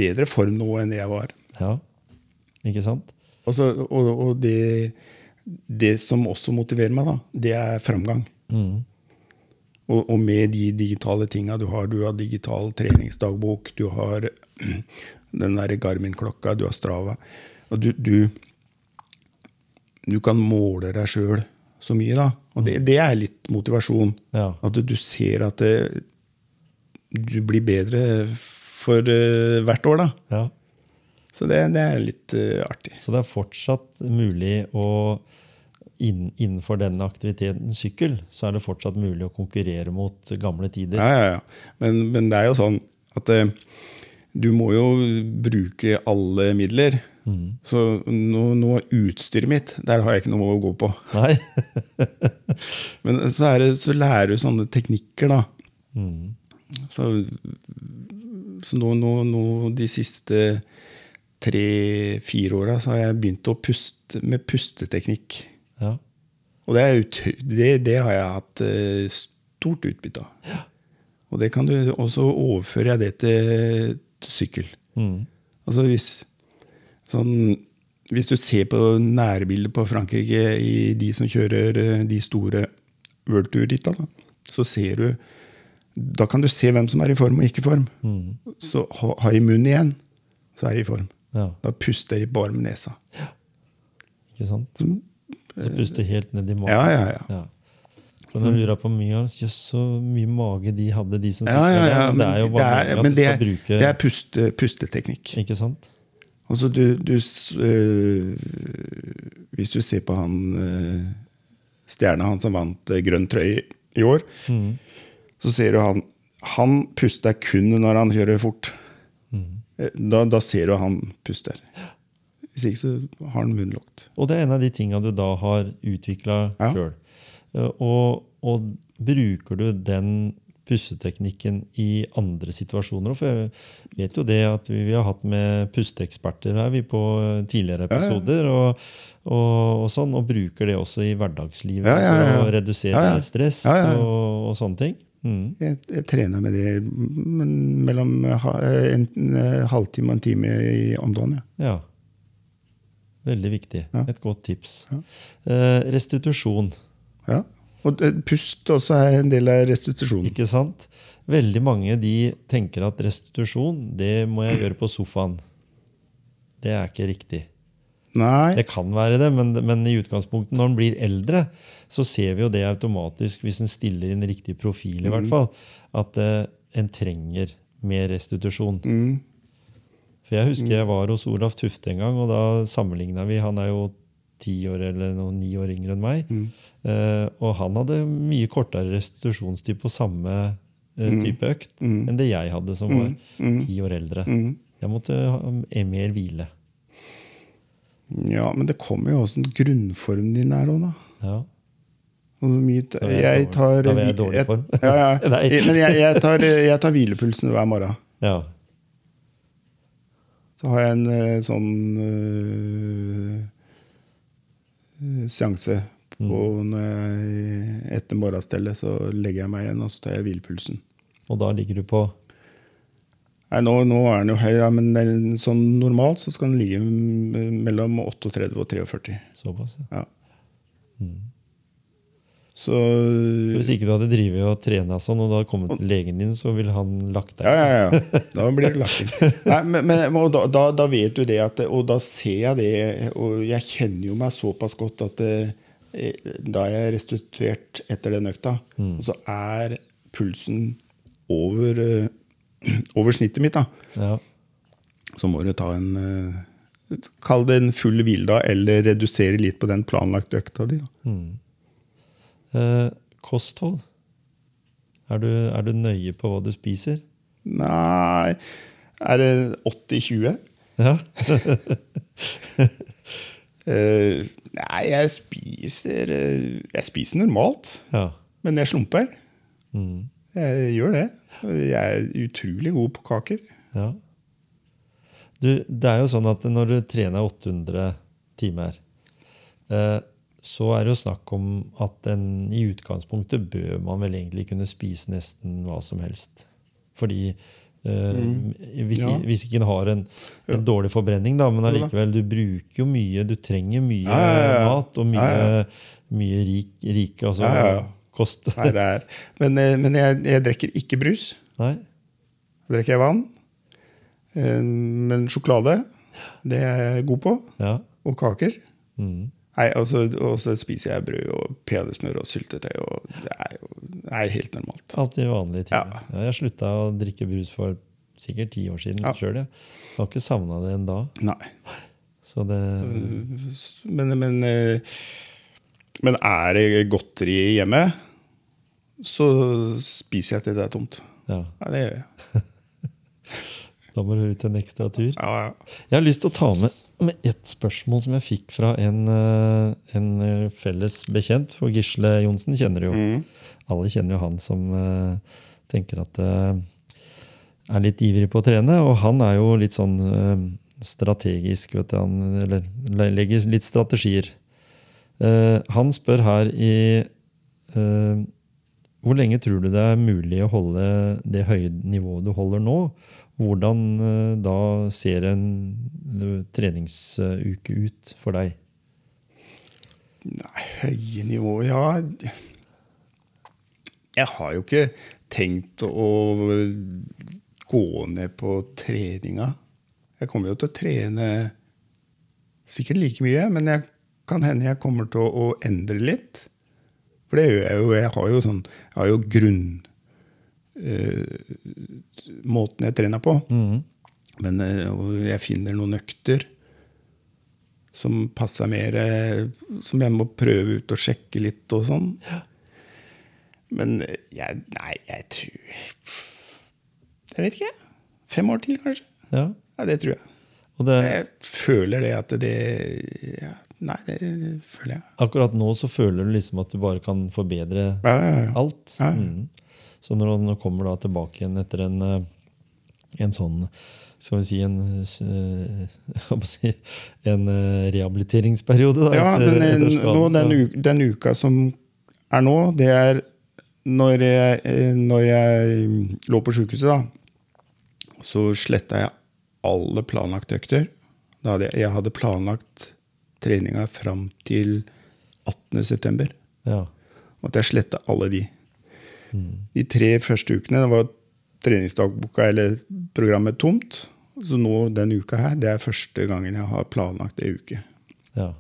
bedre form nå enn jeg var. Ja, ikke sant? Og, så, og, og det, det som også motiverer meg, da, det er framgang. Mm. Og, og med de digitale tinga du har. Du har digital treningsdagbok, du har den der Garmin-klokka, du har Strava. Og du, du, du kan måle deg sjøl så mye, da. Og det, det er litt motivasjon. Ja. At du, du ser at det, du blir bedre for uh, hvert år, da. ja. Så det, det er litt uh, artig. Så det er fortsatt mulig å inn, Innenfor denne aktiviteten sykkel, så er det fortsatt mulig å konkurrere mot gamle tider. Ja, ja, ja. Men, men det er jo sånn at uh, du må jo bruke alle midler. Mm. Så nå, nå utstyret mitt, der har jeg ikke noe å gå på. Nei? Men så, det, så lærer du sånne teknikker, da. Mm. Så, så nå, nå, nå de siste tre-fire åra har jeg begynt å puste med pusteteknikk. Ja. Og det, er utr det, det har jeg hatt eh, stort utbytte av. Og det kan du også overføre jeg det til, til sykkel. Mm. Altså hvis, sånn, hvis du ser på nærbildet på Frankrike i de som kjører eh, de store worldtour-ritta, da, så ser du Da kan du se hvem som er i form og ikke i form. Mm. Så har de munn igjen, så er de i form. Ja, Da puster de bare med nesa. Ja. ikke sant? Så puster helt ned i magen. Ja, ja, ja. Ja. Og du lurer på mye Jøss, så mye mage de hadde, de som Ja, ja, ja, men det er jo bare det er, men du det er, bruke det er puste, pusteteknikk. Ikke sant? Altså, du, du øh, Hvis du ser på han øh, stjerna, han som vant øh, grønn trøye i år, Mm. så ser du han Han puster kun når han kjører fort. Mm. Eh, Da, da ser du han puster. Hvis ikke så har han munnlukt. Og det er en av de tinga du da har utvikla Ja. sjøl. Og, og bruker du den pusteteknikken i andre situasjoner? For jeg vet jo det at vi, vi har hatt med pusteeksperter her vi på tidligere Ja, ja. episoder. Og, og, og sånn, og bruker det også i hverdagslivet Ja, ja, ja. for å redusere Ja, ja. stress Ja, ja, ja. Og, og sånne ting. Mm. Jeg, jeg trener med det mellom ha- en, en eh, halvtime og en time i, om dagen. Ja. Veldig viktig. Ja. Et godt tips. Ja. Eh, restitusjon. Ja. Og eh, pust også er en del av restitusjonen. Ikke sant? Veldig mange de tenker at restitusjon, det må jeg gjøre på sofaen. Det er ikke riktig. Nei. Det kan være det, men, men i utgangspunktet når en blir eldre, så ser vi jo det automatisk, hvis en stiller inn riktig profil, i hvert fall, at uh, en trenger mer restitusjon. Mm. For jeg husker jeg var hos Olaf Tufte en gang, og da sammenligna vi. Han er jo ti år eller noe, ni år yngre enn meg. Mm. Uh, og han hadde mye kortere restitusjonstid på samme uh, type økt Mm. enn det jeg hadde, som var Mm. ti år eldre. Mm. Jeg måtte ha mer hvile. Ja, men det kommer jo åssen grunnformen din er òg, da. Ja. Og så mye, Da er jeg tar da er jeg i dårlig form. Ja, ja. Men jeg, jeg, tar, jeg tar hvilepulsen hver morgen. ja. Så har jeg en eh, sånn øh, seanse på Mm. når jeg etter morgenstellet, så legger jeg meg igjen og så tar jeg hvilepulsen. Og da ligger du på Nei, nå, nå er den jo høy, ja, men den, sånn normalt så skal den ligge mellom 38 og 43. såpass. ja. Ja. Mm. Så Hvis ikke du hadde drevet og trena sånn, og da hadde kommet til legen din, så ville han lagt deg Ja, ja, ja. Da blir det lakking. Nei, men, men, da, da, da vet du det, at, og da ser jeg det, og jeg kjenner jo meg såpass godt at da da er jeg restituert etter den økta, og så er pulsen over, eh, over snittet mitt, da. Ja. Så må du ta en eh, Kall det en full hviledag, eller redusere litt på den planlagte økta di. Da. Mm. Eh, kosthold. Er du, er du nøye på hva du spiser? Nei Er det 80-20? Ja. Eh, nei, jeg spiser eh, Jeg spiser normalt, ja. men jeg slumper. Mm. Jeg gjør det. Jeg er utrolig god på kaker. ja. Du, det er jo sånn at når du trener 800 timer, eh, så er det jo snakk om at en, i utgangspunktet bør man vel egentlig kunne spise nesten hva som helst. Fordi eh, hvis, Ja. hvis ikke en har en, en dårlig forbrenning, da, men allikevel, du bruker jo mye, du trenger mye Ja, ja, mat og mye, mye rik, rik altså, kost. Nei, det er. Men, eh, men jeg, jeg drikker ikke brus. Nei? Da drikker jeg vann. Eh, Men sjokolade, det er jeg god på. Ja. Og kaker. Mm. Nei, altså, Og så spiser jeg brød og peanøttsmør og syltetøy. Og det er jo det er helt normalt. Alltid vanlige ting. Ja. Jeg slutta å drikke brus for sikkert ti år siden Ja. sjøl. Jeg har ikke savna det enn da. Nei. Så det Men, men, eh, men er det godteri hjemme, så spiser jeg til det er tomt. Ja, Ja, det gjør jeg. da må du ut en ekstra tur. Ja, ja. Jeg har lyst til å ta med, med ett spørsmål som jeg fikk fra en, eh, en eh, felles bekjent. For Gisle Johnsen kjenner du jo. Mm. Alle kjenner jo han som eh, tenker at er litt ivrig på å trene. Og han er jo litt sånn strategisk, vet du. Han, eller legger litt strategier. Han spør her i Hvor lenge tror du det er mulig å holde det høye nivået du holder nå? Hvordan eh, da ser en eh, treningsuke ut for deg? Nei, høye nivå Ja Jeg har jo ikke tenkt å gå ned på treninga. Jeg kommer jo til å trene sikkert like mye, men jeg kan hende jeg kommer til å, å endre litt. For det gjør jeg jo. Jeg har jo sånn Jeg har jo grunn uh, Måten jeg trener på. Men uh, jeg finner noen økter som passer mer eh, Som jeg må prøve ut og sjekke litt og sånn. Men eh, jeg Nei, jeg tror Jeg vet ikke. Fem år til, kanskje. Ja, Ja, det tror jeg. det, Jeg føler det at det ja, Nei, det føler jeg. akkurat nå så føler du liksom at du bare kan forbedre Ja, ja, ja. alt. Ja. Mm. Så når du kommer da tilbake igjen etter en, eh, en sånn skal vi si en, eh, en eh, rehabiliteringsperiode. Da, Ja, etter- men skaden, nå, den, uka, den uka som er nå, det er når jeg, når jeg lå på sjukehuset, da, så sletta jeg alle planlagte økter. Da hadde jeg, jeg hadde planlagt treninga fram til 18.9. ja. Måtte jeg slette alle de. De tre første ukene var treningsdagboka eller programmet tomt. Så nå den uka her, det er første gangen jeg har planlagt ei uke. ja.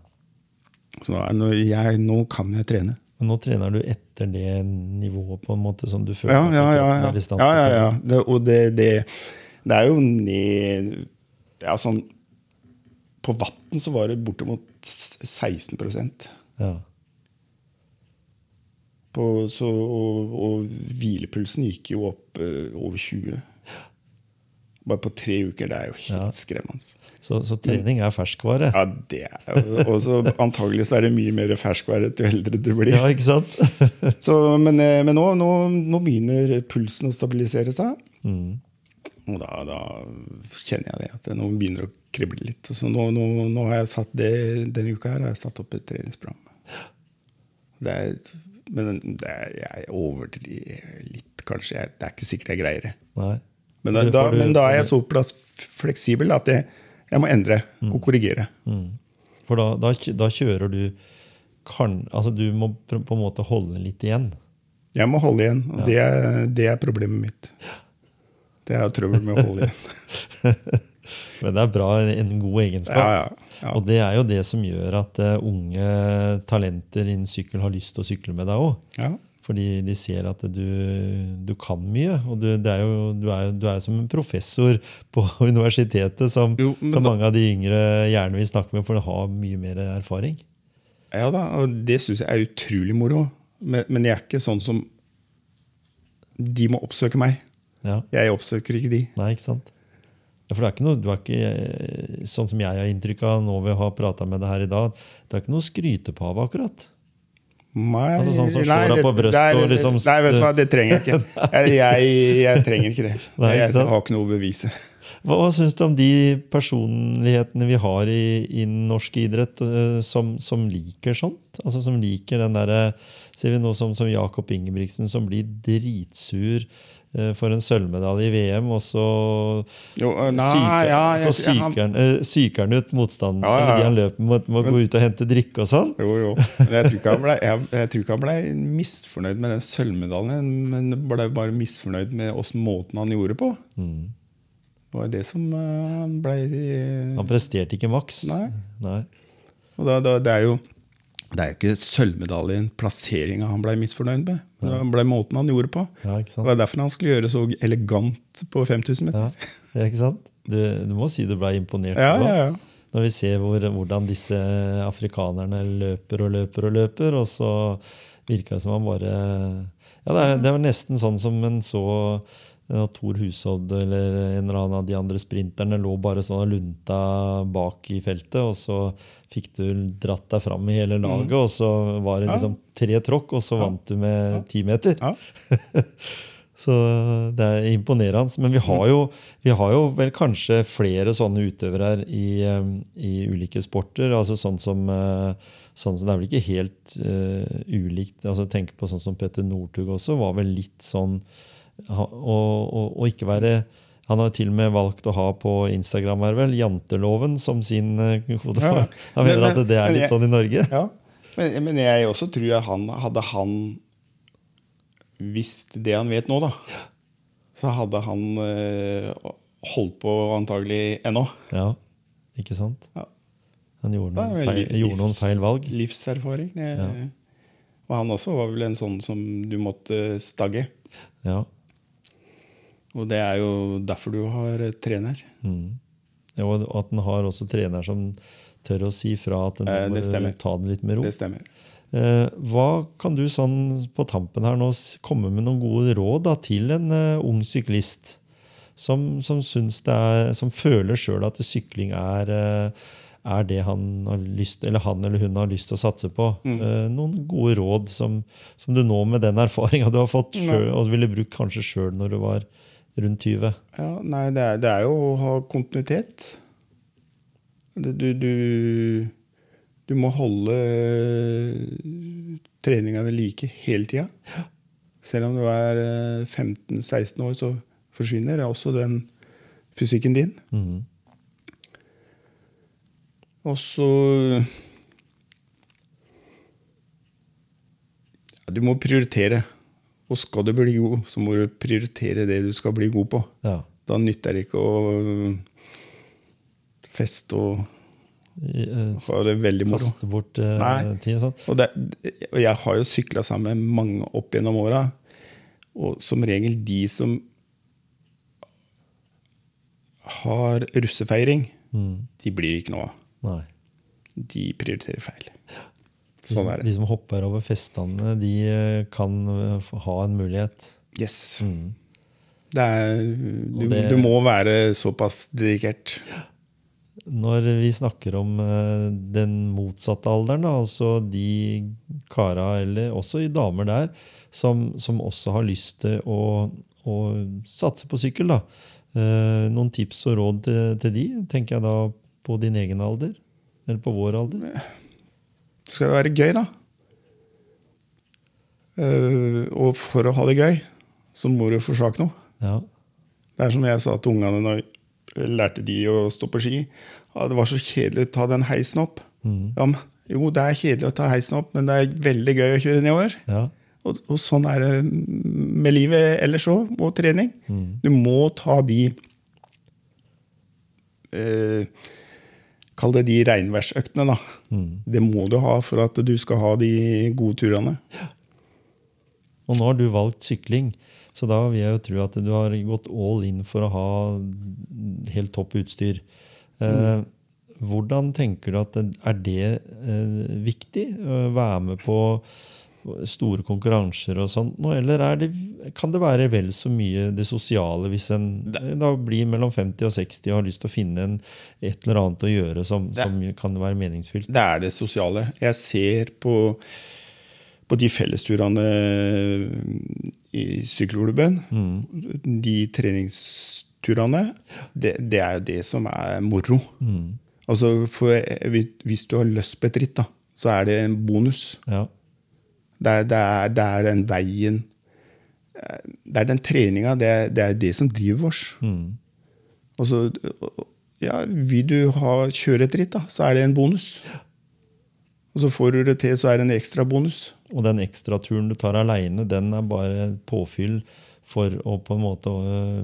Så nå, jeg, nå kan jeg trene. Men nå trener du etter det nivået på en måte som du føler Ja, ja, ja. ja. er i stand til Ja, ja, ja. Det, og det, det, det er jo ned Ja, sånn På Vatn så var det bortimot 16% Ja. på, så, og, og hvilepulsen gikk jo opp uh, over 20. Bare på tre uker. Det er jo helt Ja. skremmende. Så, så trening er ferskvare. Ja, det er Og så antagelig så er det mye mer ferskvare jo eldre du blir. Ja, ikke sant? Så, men eh, men nå, nå, nå begynner pulsen å stabilisere seg. Mm. Og da, da kjenner jeg det, at det nå begynner å krible litt. Så nå, nå, nå har jeg satt det, denne uka her har jeg satt opp et treningsprogram. Det er, men det er, jeg overdriver litt, kanskje. Jeg, det er ikke sikkert jeg greier det. Men da, da, men da er jeg såpass fleksibel at jeg, jeg må endre og korrigere. Mm. For da, da, kjører du kan, Altså, du må på en måte holde litt igjen. Jeg må holde igjen, og det, er, det er problemet mitt. Det er jo trøbbel med å holde igjen. Men det er bra, en god egenskap. Ja, ja, ja. Og det er jo det som gjør at uh, unge talenter innen sykkel har lyst til å sykle med deg òg. ja. Fordi de ser at du, du kan mye. Og du, det er jo, du, er, du er som en professor på universitetet, som, Jo, som da- mange av de yngre gjerne vil snakke med, for de har mye mer erfaring. Ja da, og det syns jeg er utrolig moro. Men, men jeg er ikke sånn som De må oppsøke meg. Ja, Jeg oppsøker ikke de. nei, ikke sant? For det er ikke noe, du er ikke, eh, sånn som jeg har inntrykk av nå vi har prata med deg her i dag, du er ikke noe skrytepave, akkurat. Nei, Altså sånn som slår deg det- på brystet liksom- Nei, vet du hva, det trenger jeg ikke. Jeg, jeg, jeg trenger ikke det. Nei, ikke Jeg har ikke noe å bevise. Hva, hva syns du om de personlighetene vi har i, i norsk idrett eh, som, som liker sånt? Altså Som liker den derre Ser vi noe som, som Jakob Ingebrigtsen, som blir dritsur eh, for en sølvmedalje i VM, og så psyker, han, eh, psyker ut motstanderen Ja, ja, ja. han løper må å gå ut og hente drikke og sånn? Jo, jo. Men jeg tror ikke han ble, jeg, jeg tror ikke han ble misfornøyd med den sølvmedaljen, men ble bare misfornøyd med åssen måten han gjorde på. Mm. Det var det som uh, han ble Han presterte ikke maks. Nei. Nei. Og da, da, det er jo det er jo ikke sølvmedaljen, plasseringa, han ble misfornøyd med. Det ble måten han gjorde på. Ja, Det var derfor han skulle gjøre så elegant på 5000 meter. Ja, ikke sant? Du, du må si du ble imponert. Ja, da. ja, ja. Når vi ser hvor, hvordan disse afrikanerne løper og løper og løper, og så virka det som han bare Ja, det, er, det var nesten sånn som en så ja, Tor Hushovd eller en eller annen av de andre sprinterne lå bare sånn og lunta bak i feltet, og så fikk du dratt deg fram i hele laget, og så var det Mm. Liksom tre tråkk, og så Ja. vant du med ti meter. Ja. Så det er imponerende. Men vi har jo, vi har jo vel kanskje flere sånne utøvere her i, eh, i ulike sporter. altså Sånn som, eh, sånn som Det er vel ikke helt uh, ulikt. altså Tenk på sånn som Petter Northug også, var vel litt sånn å ikke være han har til og med valgt å ha på Instagram her vel, janteloven som sin eh, kode. Ja. Han mener Men- at det er litt jeg- sånn i Norge. Ja. Men, men jeg også tror at han hadde han visst det han vet nå, da, så hadde han øh, holdt på antagelig ennå. Ja, ikke sant? Ja. Han gjorde noen, feil, litt- gjorde noen feil valg. Livserfaring. Ja. Og han også var vel en sånn som du måtte stagge. Ja. Og det er jo derfor du har eh, trener. Mm. Ja, og at den har også trener som tør å si fra at den Eh, må ta den litt med ro. Det stemmer. Eh, hva kan du sånn på tampen her nå komme med noen gode råd da, til en uh, ung syklist som, som, syns det er, som føler sjøl at sykling er, er det han, har lyst, eller han eller hun har lyst til å satse på? Mm. Eh, noen gode råd som, som du nå med den erfaringa du har fått selv, og ville brukt kanskje sjøl når du var rundt 20? Ja, nei, det er, det er jo å ha kontinuitet. Du, du, du må holde treninga ved like hele tida. Selv om du er eh, 15-16 år, så forsvinner også den fysikken din. Mm. Og så ja, Du må prioritere. Og skal du bli god, så må du prioritere det du skal bli god på. Ja. Da nytter det ikke å feste og eh, ha det veldig moro. Kaste bort uh, tid. Sånn. Og, det, og jeg har jo sykla sammen med mange opp gjennom åra. Og som regel de som har russefeiring, Mm. de blir ikke noe av. De prioriterer feil. De, Sånn er det. de som hopper over festene, de eh, kan eh, ha en mulighet. Yes. Mm. Det er, du, det- du må være såpass dedikert. Når vi snakker om eh, den motsatte alderen, da, altså de kara, eller også i damer der, som, som også har lyst til å, å satse på sykkel, da. Noen tips og råd til, til de? Tenker jeg da på din egen alder? Eller på vår alder? Det skal jo være gøy, da. Uh, og for å ha det gøy, så må du forsake noe. Ja. Det er som jeg sa til ungene når jeg lærte de å stå på ski. Ah, det var så kjedelig å ta den heisen opp. Ja, men, jo, det er kjedelig å ta heisen opp, men det er veldig gøy å kjøre nedover. ja. Og, og sånn er det med livet ellers òg, og trening. Du må ta de eh, Kall det de regnværsøktene, da. Det må du ha for at du skal ha de gode turene. Og nå har du valgt sykling, så da vil jeg jo tro at du har gått all in for å ha helt topp utstyr. Eh, hvordan tenker du at er det eh, viktig? Å være med på store konkurranser og sånt nå, eller er det, kan det være vel så mye det sosiale hvis en da blir mellom 50 og 60 og har lyst til å finne en, et eller annet å gjøre som, som kan være meningsfylt? Det er det sosiale. Jeg ser på, på de fellesturene i sykkelklubben, de treningsturene, det, det er jo det som er moro. Altså, for, hvis du har lyst på et ritt, da, så er det en bonus. Ja. Det er, det er, det er den veien eh, Det er den treninga, det, det er det som driver oss. Og så, ja, vil du ha, kjøre et ritt, da, så er det en bonus. Og så får du det til, så er det en ekstra bonus. Og den ekstraturen du tar aleine, den er bare påfyll for å på en måte øh,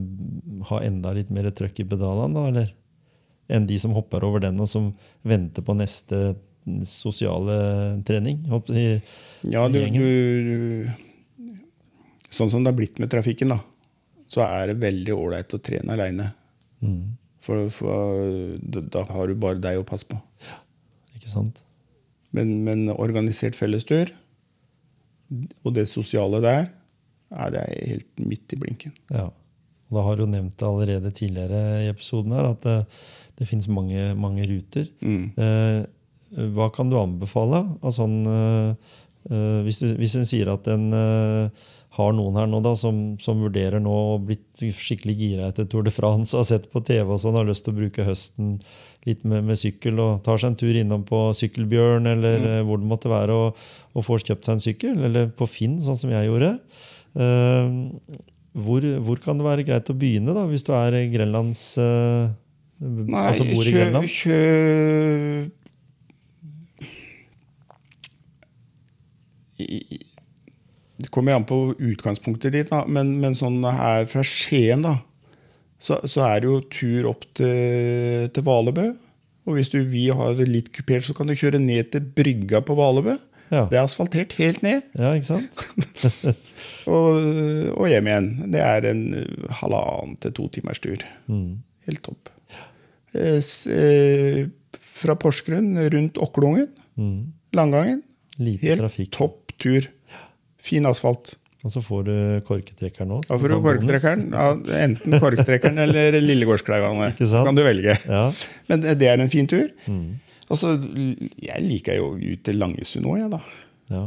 ha enda litt mer trøkk i pedalene, da, eller? Enn de som hopper over den, og som venter på neste sosiale trening. i Ja, du, du Sånn som det har blitt med trafikken, da, så er det veldig ålreit å trene aleine. Mm. For, for da, har du bare deg å passe på. Ikke sant? Men, men organisert fellestur og det sosiale der, er det helt midt i blinken. Ja. Og da har du nevnt det allerede tidligere i episoden her, at det, det finnes mange, mange ruter. Mm. Eh, hva kan du anbefale? Altså, eh, eh, hvis, du, hvis en sier at en eh, har noen her nå da, som, som vurderer nå og blitt skikkelig gira etter Tour de France og har sett på TV og sånn, har lyst til å bruke høsten litt med, med sykkel og tar seg en tur innom på Sykkelbjørn eller mm. hvor det måtte være, og, og får kjøpt seg en sykkel, eller på Finn, sånn som jeg gjorde. Uh, hvor, hvor kan det være greit å begynne, da, hvis du er Grenlands uh, Nei, Altså bor i Grenland? kjø I- i- Det kommer an på utgangspunktet ditt, da. Men, men sånn her fra Skien, da, så, så er det jo tur opp til, til Valebø. Og hvis du vil ha det litt kupert, så kan du kjøre ned til brygga på Valebø. Ja. Det er asfaltert helt ned, ja, ikke sant? og, og hjem igjen. Det er en halvannen til to timers tur. Mm. Helt topp. Eh, eh, Fra Porsgrunn rundt Okklungen, Mm. Langangen. Lite Helt trafikk. topp tur. Fin asfalt. Og så får du korketrekkeren òg. Da får du korktrekkeren. Ja, enten korktrekkeren eller Lillegårdskleivane. Kan du velge. Ja. Men det er en fin tur. Mm. Og så, Jeg liker jo ut til Langesund òg, jeg, da. ja.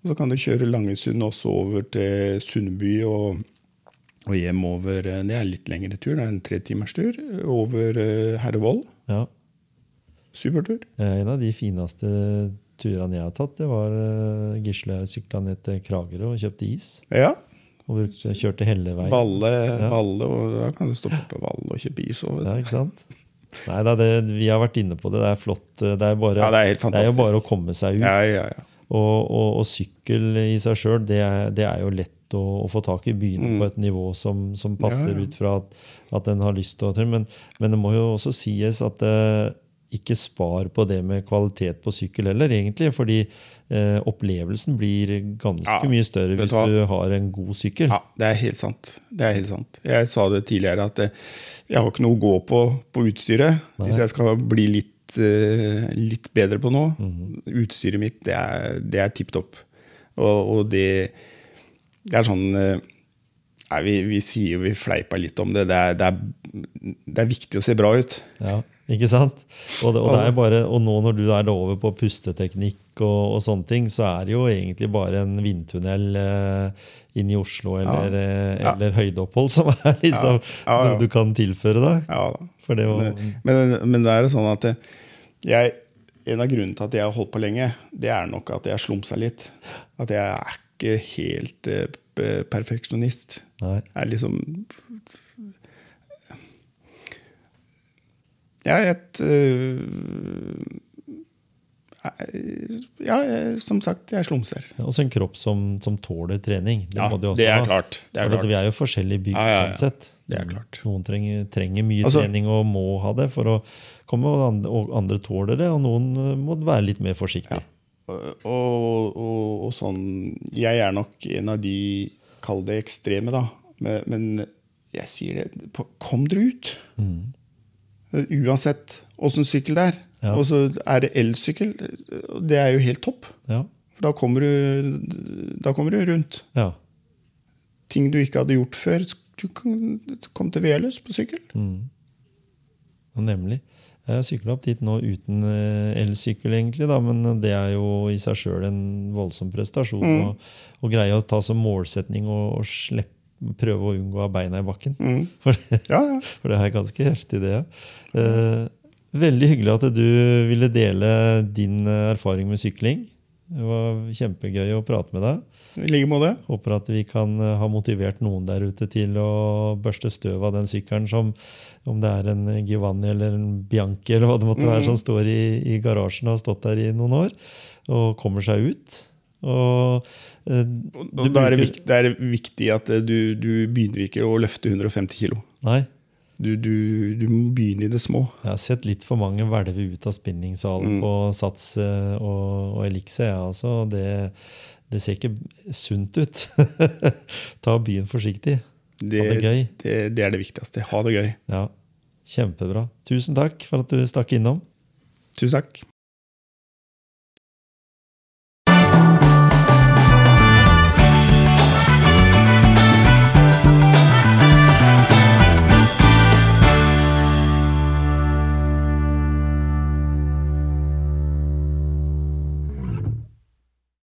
Og så kan du kjøre Langesund også over til Sundby og, og hjem over eh, Det er litt lengre tur, det er en tretimerstur. Over eh, Herrevoll. ja. Supertur. Eh, En av de fineste turene jeg har tatt, det var uh, Gisle sykla ned til Kragerø og kjøpte is. Ja. Og brukte, kjørte Helleveien. Valle, Valle, og da kan du stoppe på Valle og kjøpe is. òg. Ja, ikke sant? Nei da, det, vi har vært inne på det. Det er flott. Det er, bare, Ja, det er helt det er jo bare å komme seg ut. Ja, ja, ja. Og, og, og sykkel i seg sjøl, det, det er jo lett å, å få tak i. Begynne på et nivå som, som passer Mm. Ja, ja. ut fra at, at en har lyst til å men, men det må jo også sies at eh, ikke spar på det med kvalitet på sykkel heller, egentlig. Fordi eh, opplevelsen blir ganske Ja, mye større hvis du du har en god sykkel. ja, det er helt sant. Det er helt sant. Jeg sa det tidligere at eh, jeg har ikke noe å gå på på utstyret. Hvis jeg skal bli litt, eh, litt bedre på noe. Mhm. Utstyret mitt, det er, det er tipp topp. Og, og det, det er sånn eh, Nei, vi, vi sier jo, vi fleipa litt om det. Det er, det, er, det er viktig å se bra ut. Ja, ikke sant? Og, det, og, er bare, og nå når du er over på pusteteknikk og, og sånne ting, så er det jo egentlig bare en vindtunnel eh, inn i Oslo eller, Ja. eh, Ja. eller høydeopphold som er liksom Ja. Noe du kan tilføre da. Ja da. Å, Men, men det er jo sånn at jeg, en av grunnene til at jeg har holdt på lenge, det er nok at jeg slumsa litt. At jeg er ikke helt eh, perfeksjonist. Nei. Er liksom er et øh, Ja, som sagt, jeg slumser. Også en kropp som, som tåler trening. Det Ja, må du også det er ha. klart. Det er klart. Vi er jo forskjellige bygd Ja, ja, ja. Det er klart. Noen trenger, trenger mye Altså- trening og må ha det for å komme, og andre, og andre tåler det, og noen eh, må være litt mer forsiktig. Ja, og, og, og sånn Jeg er nok en av de, kall det ekstreme, da. Men, men jeg sier det Kom dere ut! Uansett åssen sykkel det er. Ja. Og så er det elsykkel. Det er jo helt topp. Ja. For da kommer du, da kommer du rundt. ja. Ting du ikke hadde gjort før. Du kan komme til Veløs på sykkel. Mm. Nemlig. Jeg sykla opp dit nå uten eh, elsykkel, egentlig, da, men det er jo i seg sjøl en voldsom prestasjon Mm. å å greie å ta som målsetning å slippe, prøve å unngå å ha beina i bakken. Mm. For, det- Ja, ja. for det er ganske heftig, det. Eh, veldig hyggelig at du ville dele din eh, erfaring med sykling. Det var kjempegøy å prate med deg. I like måte. Håper at vi kan eh, ha motivert noen der ute til å børste støv av den sykkelen som om det er en Giovanni eller en Bianchi eller hva det måtte være som står i, i garasjen og har stått der i noen år, og kommer seg ut. Og, eh, og da er det, viktig, det er viktig at eh, du, du begynner ikke å løfte 150 kilo. Nei, Du, du, du må begynne i det små. jeg har sett litt for mange hvelve ut av spinningsalen på Sats eh, og, og Elixir. Ja, altså, det, det ser ikke sunt ut. Ta byen forsiktig. Det, Ha det gøy. Det, det er det viktigste. Ha det gøy. Ja, Kjempebra. Tusen takk for at du stakk innom. Tusen takk.